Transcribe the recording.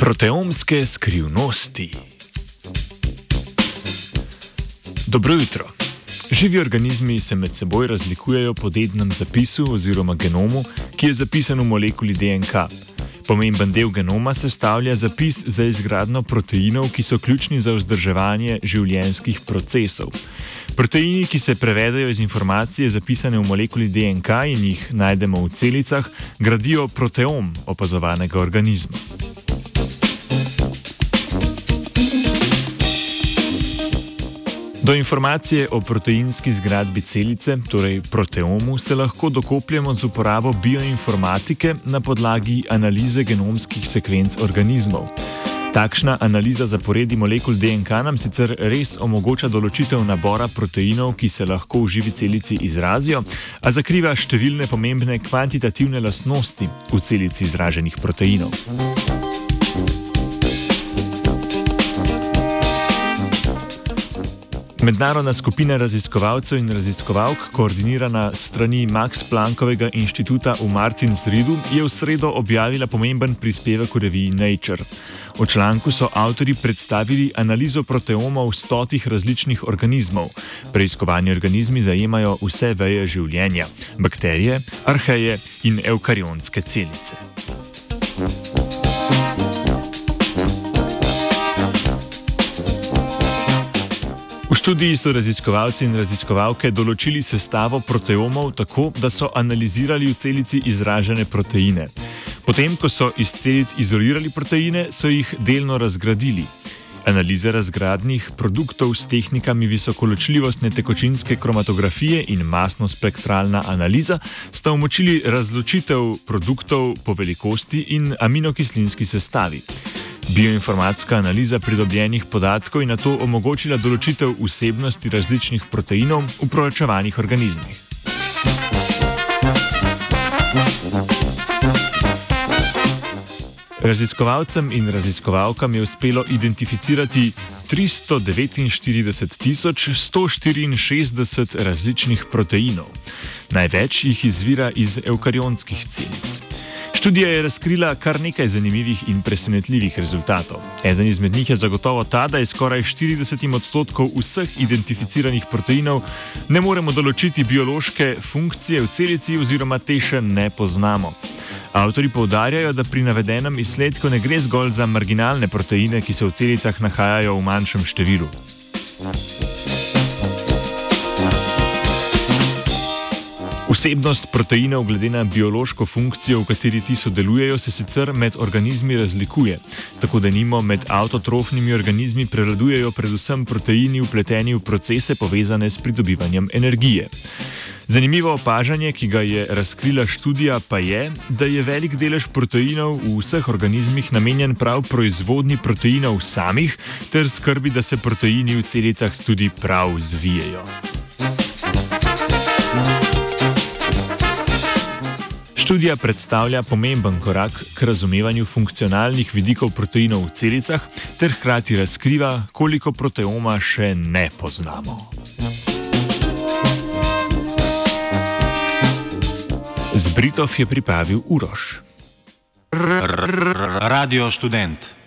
Proteomske skrivnosti. Dobro jutro. Živi organizmi se med seboj razlikujejo po dednem zapisu oziroma genomu, ki je zapisan v molekuli DNK. Pomemben del genoma sestavlja zapis za izgradno proteinov, ki so ključni za vzdrževanje življenjskih procesov. Proteini, ki se prevedajo iz informacije zapisane v molekuli DNK in jih najdemo v celicah, gradijo proteom opazovanega organizma. Do informacije o proteinski zgradbi celice, torej proteomu, se lahko dokopljemo z uporabo bioinformatike na podlagi analize genomskih sekvenc organizmov. Takšna analiza zaporedi molekul DNK nam sicer res omogoča določitev nabora proteinov, ki se lahko v živi celici izrazijo, a zakriva številne pomembne kvantitativne lastnosti v celici izraženih proteinov. Mednarodna skupina raziskovalcev in raziskovalk, koordinirana strani Max Planckovega inštituta v Martinsridu, je v sredo objavila pomemben prispevek v reviji Nature. V članku so avtori predstavili analizo proteomov stotih različnih organizmov. Preiskovani organizmi zajemajo vse veje življenja: bakterije, arheje in eukarionske celice. V študiji so raziskovalci in raziskovalke določili sestavo proteomov tako, da so analizirali v celici izražene proteine. Potem, ko so iz celic izolirali proteine, so jih delno razgradili. Analize razgradnih produktov s tehnikami visokoločljivostne tekočinske kromatografije in masno-spektralna analiza sta omočili razločitev produktov po velikosti in aminokislinski sestavi. Bioinformatska analiza pridobljenih podatkov je na to omogočila določitev vsebnosti različnih proteinov v proračevanih organizmih. Raziskovalcem in raziskovalkam je uspelo identificirati 349.164 različnih proteinov. Največ jih izvira iz eukarionskih celic. Študija je razkrila kar nekaj zanimivih in presenetljivih rezultatov. Eden izmed njih je zagotovo ta, da je skoraj 40 odstotkov vseh identificiranih proteinov ne moremo določiti biološke funkcije v celici oziroma te še ne poznamo. Avtori poudarjajo, da pri navedenem izsledku ne gre zgolj za marginalne proteine, ki se v celicah nahajajo v manjšem številu. Vsebnost proteinov glede na biološko funkcijo, v kateri ti sodelujejo, se sicer med organizmi razlikuje. Tako da nimo med avtotrofnimi organizmi prevladujejo predvsem proteini upleteni v procese povezane s pridobivanjem energije. Zanimivo opažanje, ki ga je razkrila študija, pa je, da je velik delež proteinov v vseh organizmih namenjen prav proizvodni proteinov samih, ter skrbi, da se proteini v celicah tudi prav zvijejo. Študija predstavlja pomemben korak k razumevanju funkcionalnih vidikov proteinov v celicah ter hkrati razkriva, koliko proteoma še ne poznamo. Z Britov je pripravil Uroš. Radio študent.